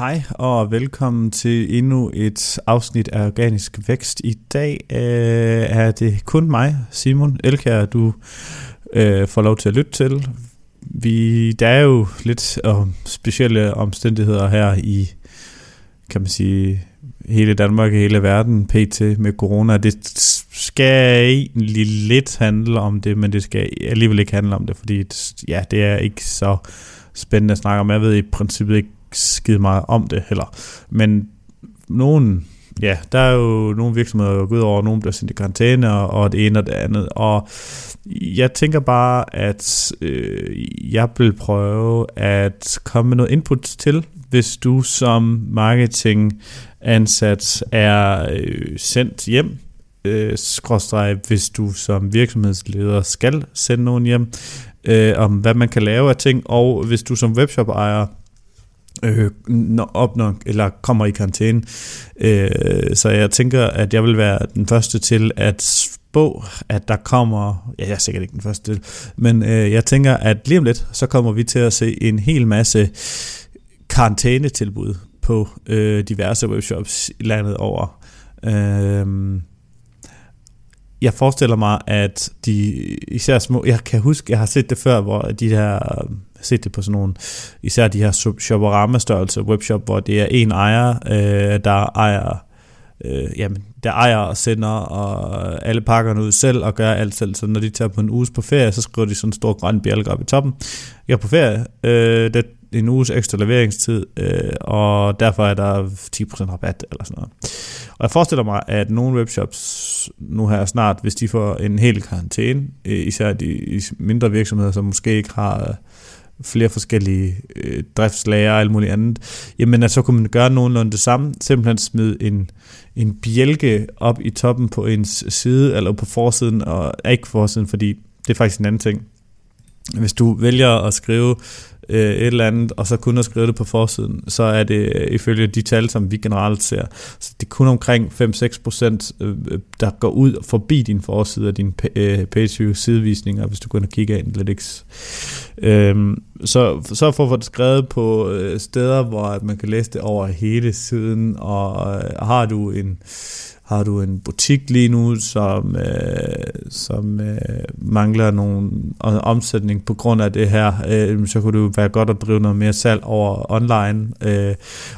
Hej og velkommen til endnu et afsnit af Organisk Vækst. I dag øh, er det kun mig, Simon Elkær, du øh, får lov til at lytte til. Vi, der er jo lidt om specielle omstændigheder her i, kan man sige, hele Danmark og hele verden pt. med corona. Det skal egentlig lidt handle om det, men det skal alligevel ikke handle om det, fordi ja, det er ikke så spændende at snakke om. Jeg ved i princippet ikke skide meget om det heller. Men nogen, ja, der er jo nogle virksomheder, der går gået over, nogen bliver sendt i karantæne, og, og det ene og det andet. Og jeg tænker bare, at øh, jeg vil prøve at komme med noget input til, hvis du som marketingansat er øh, sendt hjem, øh, skråstreg, hvis du som virksomhedsleder skal sende nogen hjem, øh, om hvad man kan lave af ting, og hvis du som webshop-ejer øh, op når, eller kommer i karantæne. Øh, så jeg tænker, at jeg vil være den første til at spå, at der kommer, ja, jeg er sikkert ikke den første til, men øh, jeg tænker, at lige om lidt, så kommer vi til at se en hel masse karantænetilbud på øh, diverse webshops landet over. Øh, jeg forestiller mig, at de især små, jeg kan huske, jeg har set det før, hvor de her set det på sådan nogle, især de her shopperama-størrelser, webshop, hvor det er en ejer, øh, der ejer øh, jamen, der ejer og sender og alle pakkerne ud selv og gør alt selv. Så når de tager på en uges på ferie, så skriver de sådan en stor grøn bjælke op i toppen. Jeg er på ferie, øh, det er en uges ekstra leveringstid, øh, og derfor er der 10% rabat eller sådan noget. Og jeg forestiller mig, at nogle webshops nu her snart, hvis de får en hel karantæne, øh, især de mindre virksomheder, som måske ikke har flere forskellige øh, driftslager og alt muligt andet, jamen at så kunne man gøre nogenlunde det samme, simpelthen smide en, en bjælke op i toppen på ens side, eller på forsiden, og ikke forsiden, fordi det er faktisk en anden ting. Hvis du vælger at skrive øh, et eller andet, og så kun at skrive det på forsiden, så er det øh, ifølge de tal, som vi generelt ser, så det er kun omkring 5-6 procent, øh, der går ud forbi din forside af din øh, page sidevisninger, hvis du går ind og kigger Analytics. Øh, så, så for at få det skrevet på øh, steder, hvor man kan læse det over hele siden, og øh, har du en har du en butik lige nu, som, øh, som øh, mangler nogle omsætning på grund af det her, øh, så kunne det være godt at drive noget mere salg over online. Øh,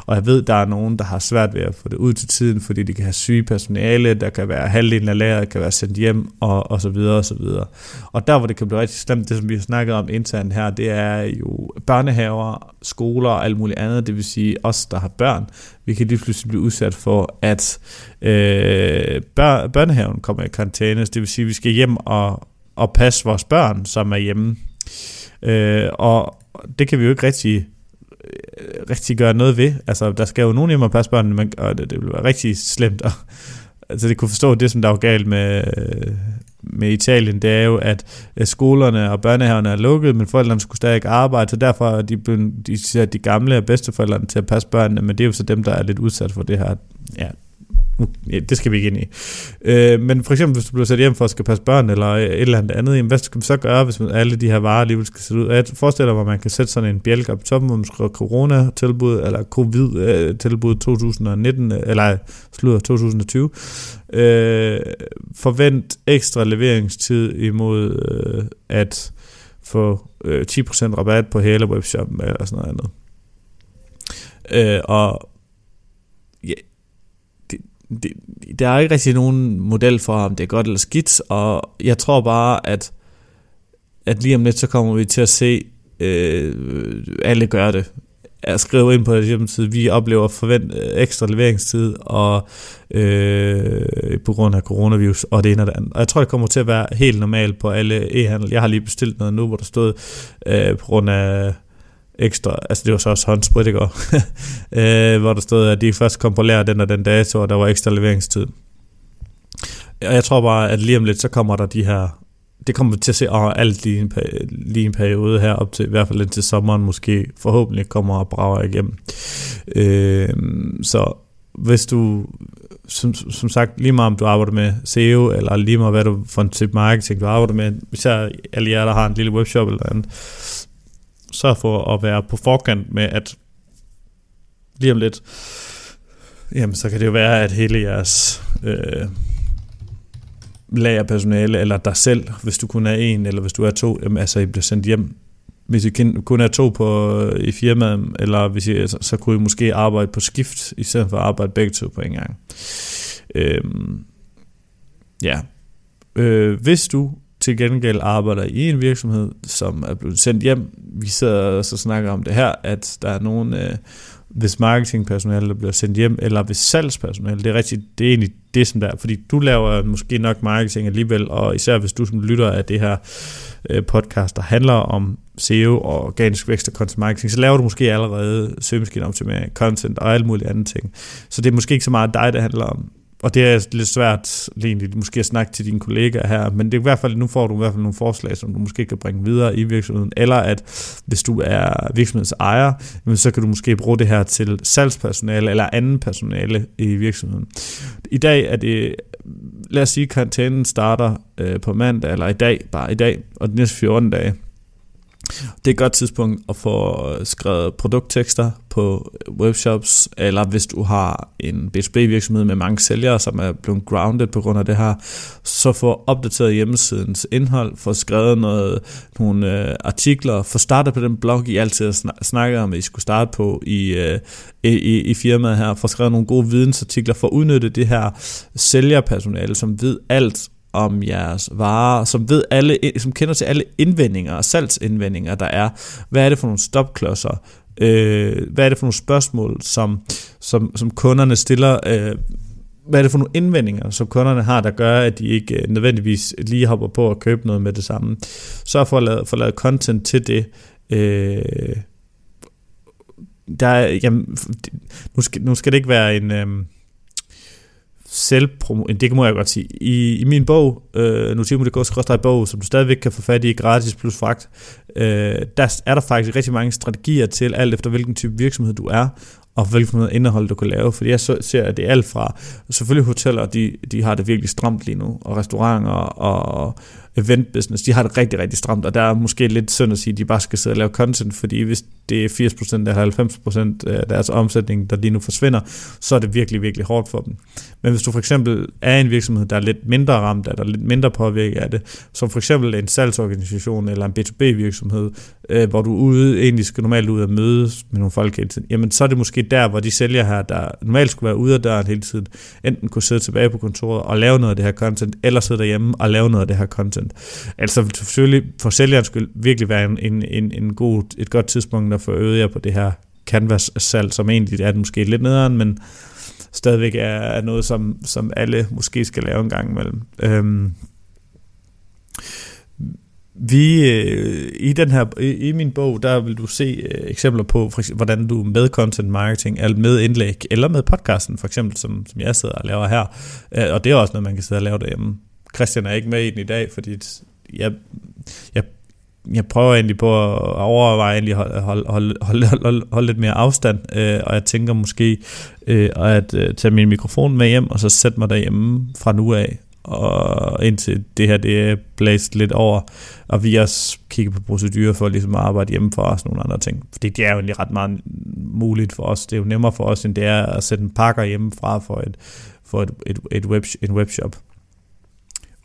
og jeg ved, der er nogen, der har svært ved at få det ud til tiden, fordi de kan have syge personale, der kan være halvdelen af lageret, kan være sendt hjem, og, og så videre, og så videre. Og der, hvor det kan blive rigtig slemt, det som vi har snakket om internt her, det er jo børnehaver, skoler og alt muligt andet, det vil sige os, der har børn, vi kan lige pludselig blive udsat for, at øh, Øh, bør, børnehaven kommer i karantæne, det vil sige, at vi skal hjem og, og passe vores børn, som er hjemme. Øh, og det kan vi jo ikke rigtig øh, rigtig gøre noget ved. Altså, der skal jo nogen hjem og passe børnene, men, og det, det vil være rigtig slemt. Og, altså, det kunne forstå det, som der var galt med, med Italien, det er jo, at skolerne og børnehaverne er lukket, men forældrene skulle stadig arbejde, så derfor er de, de, de, de gamle og bedsteforældrene til at passe børnene, men det er jo så dem, der er lidt udsat for det her ja, det skal vi ikke ind i. Øh, men for eksempel, hvis du bliver sat hjem for at skal passe børn, eller et eller andet andet, jamen, hvad skal vi så gøre, hvis man, alle de her varer alligevel skal sætte ud? Jeg forestiller mig, at man kan sætte sådan en bjælke op i toppen, hvor man skriver corona-tilbud, eller covid-tilbud 2019, eller slutter 2020. Øh, forvent ekstra leveringstid imod øh, at få øh, 10% rabat på hele webshoppen, eller sådan noget andet. Øh, og det, der er ikke rigtig nogen model for, om det er godt eller skidt, og jeg tror bare, at, at lige om lidt, så kommer vi til at se, øh, alle gør det. Jeg skriver ind på hjemmeside, vi oplever forvent øh, ekstra leveringstid og øh, på grund af coronavirus og det ene og det andet. Og jeg tror, det kommer til at være helt normalt på alle e-handel. Jeg har lige bestilt noget nu, hvor der stod øh, på grund af ekstra, altså det var så også håndsprit, ikke? øh, hvor der stod, at de først kom på lære den og den dato, og der var ekstra leveringstid. Og jeg tror bare, at lige om lidt, så kommer der de her, det kommer vi til at se over alt lige en, lige en periode her, op til i hvert fald indtil sommeren måske, forhåbentlig kommer og brager igennem. Øh, så hvis du, som, som sagt, lige meget om du arbejder med SEO, eller lige meget hvad du for en type marketing du arbejder med, især alle jer, der har en lille webshop eller andet, sørg for at være på forkant med at lige om lidt, jamen så kan det jo være, at hele jeres øh, lagerpersonale, eller dig selv, hvis du kun er en, eller hvis du er to, jamen, altså I bliver sendt hjem. Hvis I kun er to på, i firmaet, eller hvis I, så, så kunne I måske arbejde på skift, i stedet for at arbejde begge to på en gang. Øh, ja. Øh, hvis du til gengæld arbejder i en virksomhed, som er blevet sendt hjem, vi sidder og så snakker om det her, at der er nogen, øh, hvis marketingpersonale der bliver sendt hjem, eller hvis salgspersonale, det er rigtigt, det er egentlig det, som der er, fordi du laver måske nok marketing alligevel, og især hvis du som lytter af det her øh, podcast, der handler om SEO og organisk vækst og content marketing, så laver du måske allerede søgemaskineoptimering, content og alle mulige andre ting. Så det er måske ikke så meget dig, det handler om og det er lidt svært egentlig måske at snakke til dine kollegaer her, men det er i hvert fald, nu får du i hvert fald nogle forslag, som du måske kan bringe videre i virksomheden, eller at hvis du er virksomhedens ejer, så kan du måske bruge det her til salgspersonale eller anden personale i virksomheden. I dag er det, lad os sige, karantænen starter øh, på mandag, eller i dag, bare i dag, og de næste 14 dage, det er et godt tidspunkt at få øh, skrevet produkttekster på øh, webshops, eller hvis du har en B2B virksomhed med mange sælgere, som er blevet grounded på grund af det her, så få opdateret hjemmesidens indhold, få skrevet noget, nogle øh, artikler, få startet på den blog, I altid snakket om, at I skulle starte på i, øh, i, i firmaet her, få skrevet nogle gode vidensartikler, for udnyttet udnytte det her sælgerpersonale, som ved alt om jeres varer, som ved alle, som kender til alle indvendinger og salgsindvendinger, der er. Hvad er det for nogle stopklodser? Øh, hvad er det for nogle spørgsmål, som, som, som kunderne stiller? Øh, hvad er det for nogle indvendinger, som kunderne har, der gør, at de ikke øh, nødvendigvis lige hopper på at købe noget med det samme? Så for at lave, for at lave content til det. Øh, der jamen, nu, skal, nu skal det ikke være en... Øh, selvpromo, det må jeg godt sige. I, i min bog, øh, notimo.dk, bog, som du stadigvæk kan få fat i gratis plus fragt, øh, der er der faktisk rigtig mange strategier til, alt efter hvilken type virksomhed du er, og hvilken noget indhold du kan lave. Fordi jeg ser, at det er alt fra, selvfølgelig hoteller, de, de har det virkelig stramt lige nu, og restauranter og event business, de har det rigtig, rigtig stramt, og der er måske lidt synd at sige, at de bare skal sidde og lave content, fordi hvis det er 80% eller 90% af deres omsætning, der lige nu forsvinder, så er det virkelig, virkelig hårdt for dem. Men hvis du for eksempel er en virksomhed, der er lidt mindre ramt af er lidt mindre påvirket af det, som for eksempel en salgsorganisation eller en B2B virksomhed, øh, hvor du ude, egentlig skal normalt ud og mødes med nogle folk hele tiden, jamen så er det måske der, hvor de sælger her, der normalt skulle være ude af døren hele tiden, enten kunne sidde tilbage på kontoret og lave noget af det her content, eller sidde derhjemme og lave noget af det her content. Altså selvfølgelig for sælgeren skulle virkelig være en, en, en, en god, et godt tidspunkt at få øget jer på det her canvas-salg, som egentlig er måske lidt nederen, men stadigvæk er noget, som, som alle måske skal lave en gang imellem. Øhm, vi øh, i den her i, i min bog der vil du se øh, eksempler på for eksempel, hvordan du med content marketing eller med indlæg eller med podcasten for eksempel som, som jeg sidder og laver her øh, og det er også noget man kan sidde og lave derhjemme. Christian er ikke med i den i dag fordi jeg jeg jeg prøver egentlig på at overveje egentlig holde, holde, holde, holde, holde, holde lidt mere afstand, øh, og jeg tænker måske øh, at øh, tage min mikrofon med hjem, og så sætte mig derhjemme fra nu af, og indtil det her det er blæst lidt over, og vi også kigger på procedurer for ligesom at arbejde hjemme for os nogle andre ting. Fordi det er jo egentlig ret meget muligt for os. Det er jo nemmere for os, end det er at sætte en pakker hjemmefra for et, for et, et, et web, en webshop.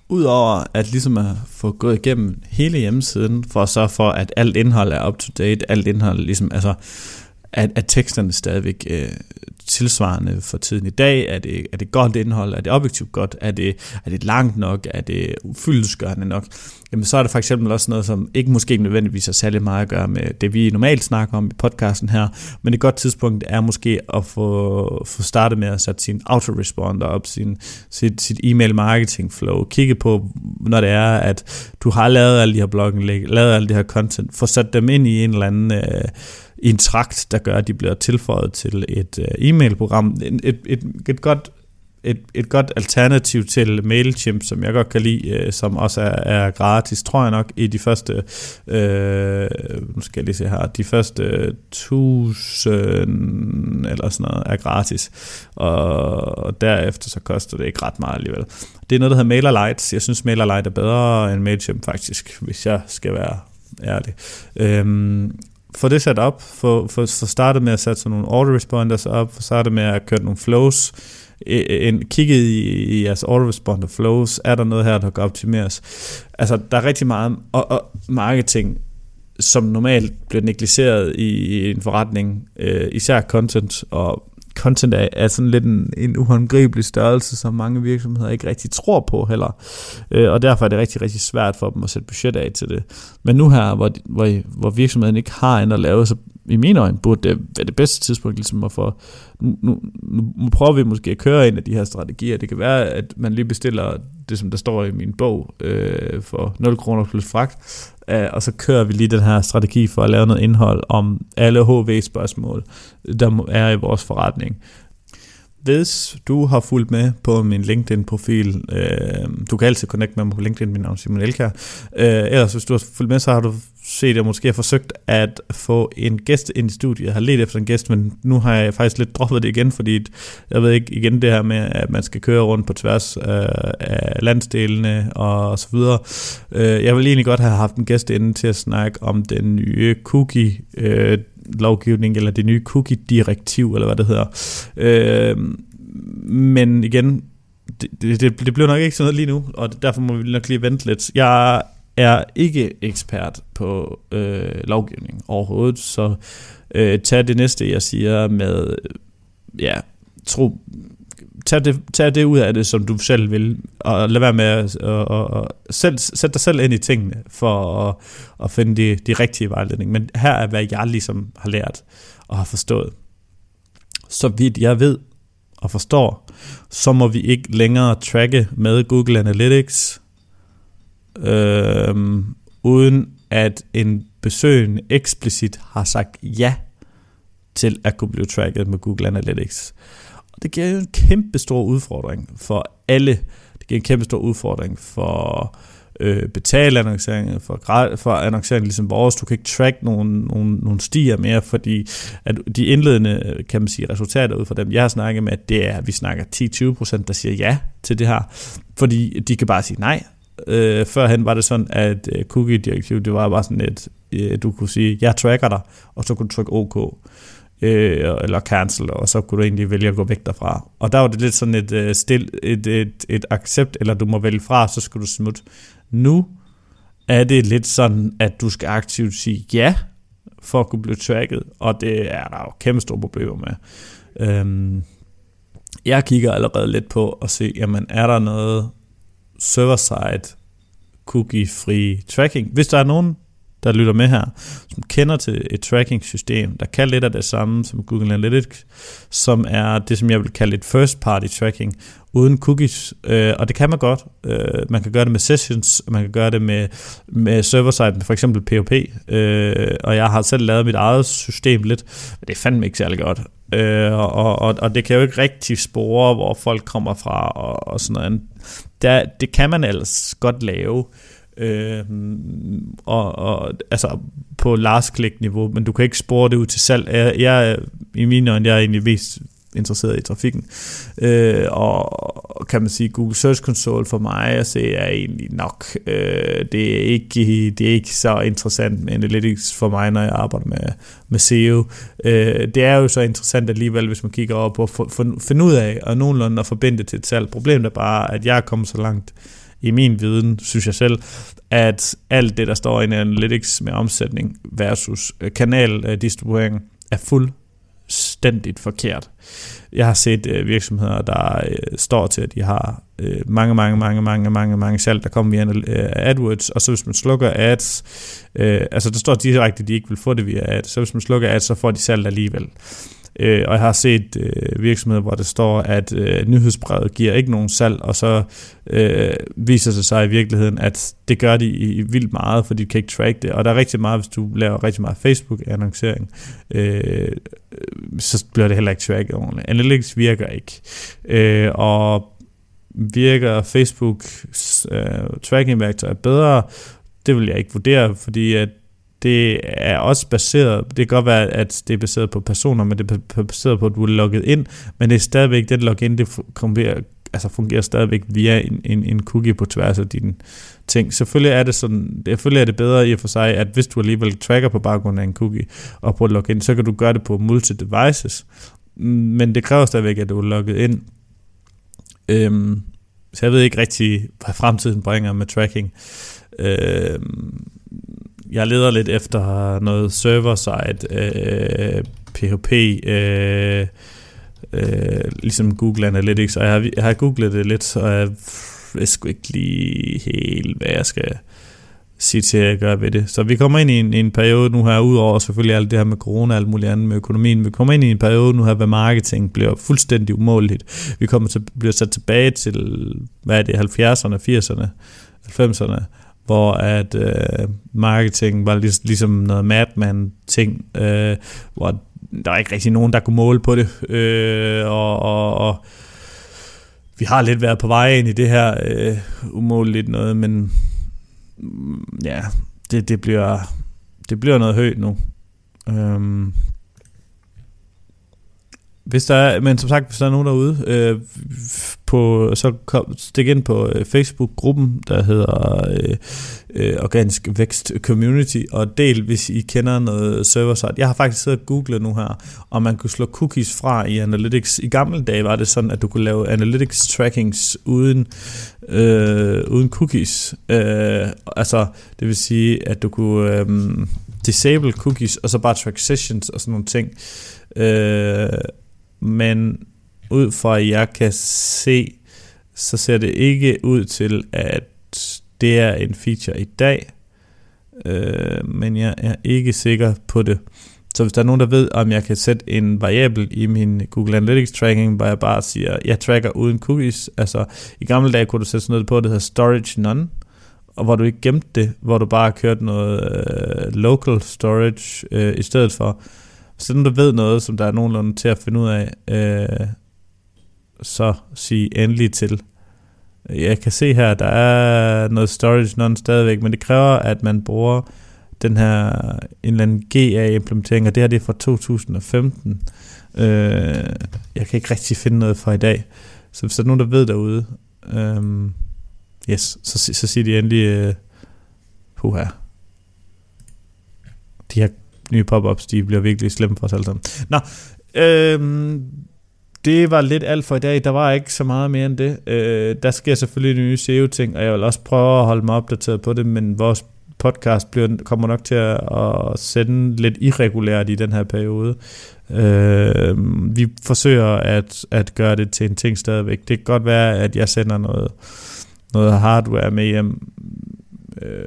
Udover at ligesom at få gået igennem hele hjemmesiden, for at sørge for, at alt indhold er up to date, alt indhold ligesom, altså, at, at teksterne stadigvæk øh, tilsvarende for tiden i dag? Er det, er det godt indhold? Er det objektivt godt? Er det, er det langt nok? Er det ufyldesgørende nok? Jamen så er det for eksempel også noget, som ikke måske nødvendigvis har særlig meget at gøre med det, vi normalt snakker om i podcasten her, men et godt tidspunkt er måske at få, få startet med at sætte sin autoresponder op, sin, sit, sit e-mail marketing flow, kigge på, når det er, at du har lavet alle de her blogindlæg, lavet alle de her content, få sat dem ind i en eller anden øh, en trakt, der gør, at de bliver tilføjet til et øh, e-mailprogram. Et, et, et, et godt et, et godt alternativ til MailChimp, som jeg godt kan lide, øh, som også er, er gratis, tror jeg nok, i de første, øh, nu skal jeg lige se her, de første tusind eller sådan noget er gratis, og derefter så koster det ikke ret meget alligevel. Det er noget, der hedder MailerLite. Jeg synes, MailerLite er bedre end MailChimp faktisk, hvis jeg skal være ærlig. Øhm, få det sat op, få, få, få startet med at sætte sådan nogle autoresponders op, få startet med at køre nogle flows, en, kigget i, i jeres autoresponder flows, er der noget her, der kan optimeres? Altså, der er rigtig meget, og, og marketing, som normalt bliver negligeret i, i en forretning, øh, især content, og content er, er sådan lidt en, en uhåndgribelig størrelse, som mange virksomheder ikke rigtig tror på heller. Øh, og derfor er det rigtig, rigtig svært for dem at sætte budget af til det. Men nu her, hvor, hvor, hvor virksomheden ikke har andet at lave, så i mine øjne burde det være det bedste tidspunkt ligesom at få, nu, nu, nu prøver vi måske at køre en af de her strategier. Det kan være, at man lige bestiller det, som der står i min bog, øh, for 0 kroner plus fragt, øh, og så kører vi lige den her strategi for at lave noget indhold om alle HV-spørgsmål, der er i vores forretning. Hvis du har fulgt med på min LinkedIn-profil, øh, du kan altid connecte med mig på LinkedIn, min navn Simon Elkær. Øh, ellers hvis du har fulgt med, så har du set, at jeg måske har forsøgt at få en gæst ind i studiet. Jeg har let efter en gæst, men nu har jeg faktisk lidt droppet det igen, fordi jeg ved ikke igen det her med, at man skal køre rundt på tværs øh, af landsdelene og så videre. Øh, jeg vil egentlig godt have haft en gæst inde til at snakke om den nye cookie øh, lovgivning, eller det nye cookie-direktiv, eller hvad det hedder. Øh, men igen, det, det, det bliver nok ikke sådan noget lige nu, og derfor må vi nok lige vente lidt. Jeg er ikke ekspert på øh, lovgivning overhovedet, så øh, tag det næste, jeg siger med, ja, tro, tag det, tag det ud af det, som du selv vil, og lad være med at og, og, og selv, sætte dig selv ind i tingene, for at, at finde de, de rigtige vejledning. Men her er, hvad jeg ligesom har lært og har forstået. Så vidt jeg ved og forstår, så må vi ikke længere tracke med Google Analytics, øh, uden at en besøgende eksplicit har sagt ja til at kunne blive tracket med Google Analytics. Det giver jo en kæmpe stor udfordring for alle. Det giver en kæmpe stor udfordring for øh, betalannoncering, for, for annoncering ligesom vores. Du kan ikke track nogle, nogle, nogle stier mere, fordi at de indledende, øh, kan man sige, resultater ud fra dem, jeg har snakket med, det er, at vi snakker 10-20%, der siger ja til det her, fordi de kan bare sige nej, Øh, førhen var det sådan, at øh, cookie-direktivet, det var bare sådan et, øh, du kunne sige, jeg tracker dig, og så kunne du trykke OK, øh, eller cancel, og så kunne du egentlig vælge at gå væk derfra. Og der var det lidt sådan et, øh, stil, et, et, et accept, eller du må vælge fra, så skal du smutte. Nu er det lidt sådan, at du skal aktivt sige ja, for at kunne blive tracket, og det er der jo kæmpe store problemer med. Øhm, jeg kigger allerede lidt på at se, jamen er der noget server-side cookie-free tracking. Hvis der er nogen, der lytter med her, som kender til et tracking-system, der kan lidt af det samme som Google Analytics, som er det, som jeg vil kalde et first-party tracking, uden cookies, øh, og det kan man godt. Øh, man kan gøre det med sessions, man kan gøre det med, med server-side, med for eksempel POP, øh, og jeg har selv lavet mit eget system lidt, men det er fandme ikke særlig godt. Øh, og, og, og det kan jo ikke rigtig spore, hvor folk kommer fra og, og sådan noget Der, det kan man ellers godt lave, øh, Øhm, og, og, altså på last click niveau, men du kan ikke spore det ud til salg. Jeg, jeg i mine øjne, jeg er egentlig mest interesseret i trafikken. Øh, og kan man sige, Google Search Console for mig at se er egentlig nok. Øh, det, er ikke, det er ikke så interessant med Analytics for mig, når jeg arbejder med, med SEO. Øh, det er jo så interessant alligevel, hvis man kigger over på at finde ud af, og nogenlunde at forbinde det til et salg. Problemet er bare, at jeg er kommet så langt i min viden, synes jeg selv, at alt det, der står i Analytics med omsætning versus øh, kanaldistribuering, er fuld fuldstændigt forkert. Jeg har set øh, virksomheder, der øh, står til, at de har øh, mange, mange, mange, mange, mange, mange salg, der kommer via øh, AdWords, og så hvis man slukker ads, øh, altså der står direkte, at de ikke vil få det via ads, så hvis man slukker ads, så får de salg alligevel. Øh, og jeg har set øh, virksomheder, hvor det står, at øh, nyhedsbrevet giver ikke nogen salg, og så øh, viser det sig i virkeligheden, at det gør de i, i vildt meget, fordi de kan ikke track det. Og der er rigtig meget, hvis du laver rigtig meget Facebook-annoncering, øh, så bliver det heller ikke tracket ordentligt. Analytics virker ikke. Øh, og virker Facebook øh, tracking-værktøj bedre, det vil jeg ikke vurdere, fordi at det er også baseret, det kan godt være, at det er baseret på personer, men det er baseret på, at du er logget ind, men det er stadigvæk, det login, det altså fungerer stadigvæk via en, en, en cookie på tværs af dine ting. Selvfølgelig er det sådan, selvfølgelig er det bedre i og for sig, at hvis du alligevel tracker på baggrund af en cookie og på login, så kan du gøre det på multi-devices, men det kræver stadigvæk, at du er logget ind. Øhm, så jeg ved ikke rigtig, hvad fremtiden bringer med tracking. Øhm, jeg leder lidt efter noget server-side, øh, PHP, øh, øh, ligesom Google Analytics, og jeg har, jeg har googlet det lidt, så jeg ved sgu ikke lige helt, hvad jeg skal sige til at gøre ved det. Så vi kommer ind i en, en periode nu her, udover selvfølgelig alt det her med corona og alt muligt andet med økonomien, vi kommer ind i en periode nu her, hvor marketing bliver fuldstændig umåligt. Vi kommer til, bliver sat tilbage til, hvad er det, 70'erne, 80'erne, 90'erne, hvor at øh, marketing var lig, ligesom noget madman-ting, øh, hvor der var ikke rigtig nogen, der kunne måle på det, øh, og, og, og vi har lidt været på vej ind i det her øh, umåligt noget, men mm, ja, det, det, bliver, det bliver noget højt nu. Øhm, hvis der er, men som sagt, hvis der er nogen derude, øh, på, så kom, stik ind på øh, Facebook-gruppen, der hedder øh, øh, Organisk Vækst Community, og del, hvis I kender noget serverside. Jeg har faktisk siddet og googlet nu her, om man kunne slå cookies fra i Analytics. I gamle dage var det sådan, at du kunne lave Analytics trackings uden, øh, uden cookies. Øh, altså, det vil sige, at du kunne øh, disable cookies, og så bare track sessions og sådan nogle ting. Øh, men ud fra at jeg kan se, så ser det ikke ud til, at det er en feature i dag, øh, men jeg er ikke sikker på det. Så hvis der er nogen, der ved, om jeg kan sætte en variabel i min Google Analytics tracking, hvor jeg bare siger, jeg tracker uden cookies. Altså, i gamle dage kunne du sætte sådan noget på, det hedder storage none, og hvor du ikke gemte det, hvor du bare kørte noget øh, local storage øh, i stedet for. Øh, sådan der ved noget, som der er nogenlunde til at finde ud af, øh, så sig endelig til. Jeg kan se her, der er noget storage non stadigvæk, men det kræver, at man bruger den her en eller anden GA-implementering, og det her det er fra 2015. Øh, jeg kan ikke rigtig finde noget fra i dag. Så hvis der er nogen, der ved derude, øh, yes, så, så siger de endelig, øh, puha. De her nye pop-ups, de bliver virkelig slemme for os alle sammen. Nå, øhm, det var lidt alt for i dag. Der var ikke så meget mere end det. Øh, der sker selvfølgelig nye SEO-ting, og jeg vil også prøve at holde mig opdateret på det, men vores podcast bliver, kommer nok til at, at sende lidt irregulært i den her periode. Øh, vi forsøger at, at gøre det til en ting stadigvæk. Det kan godt være, at jeg sender noget, noget hardware med hjem øh,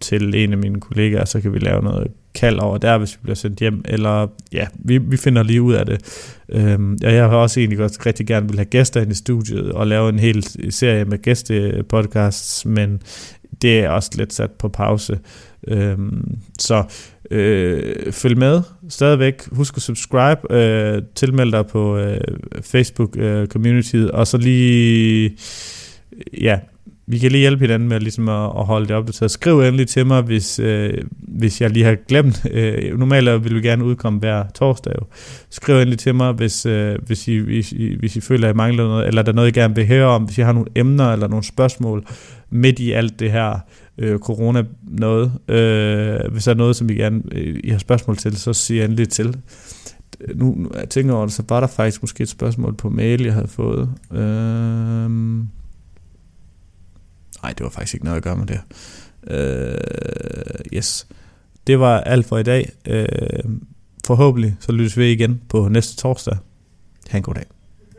til en af mine kollegaer, så kan vi lave noget kald over der, hvis vi bliver sendt hjem, eller ja, vi, vi finder lige ud af det. Øhm, og jeg har også egentlig godt rigtig gerne vil have gæster ind i studiet, og lave en hel serie med gæstepodcasts, men det er også lidt sat på pause. Øhm, så øh, følg med stadigvæk. Husk at subscribe, øh, tilmeld dig på øh, Facebook øh, community, og så lige ja, vi kan lige hjælpe hinanden med ligesom at, at holde det opdateret. Skriv endelig til mig, hvis, øh, hvis jeg lige har glemt. Øh, normalt vil vi gerne udkomme hver torsdag. Jo. Skriv endelig til mig, hvis, øh, hvis, I, hvis, I, hvis I føler, at I mangler noget, eller der er noget, I gerne vil høre om. Hvis I har nogle emner eller nogle spørgsmål midt i alt det her øh, corona noget. Øh, hvis der er noget, som I gerne øh, I har spørgsmål til, så sig endelig til. Nu, nu jeg tænker over det, så var der faktisk måske et spørgsmål på mail, jeg havde fået. Øh, Nej, det var faktisk ikke noget at gøre med det. Uh, yes. Det var alt for i dag. Uh, forhåbentlig så lyttes vi igen på næste torsdag. Ha' en god dag.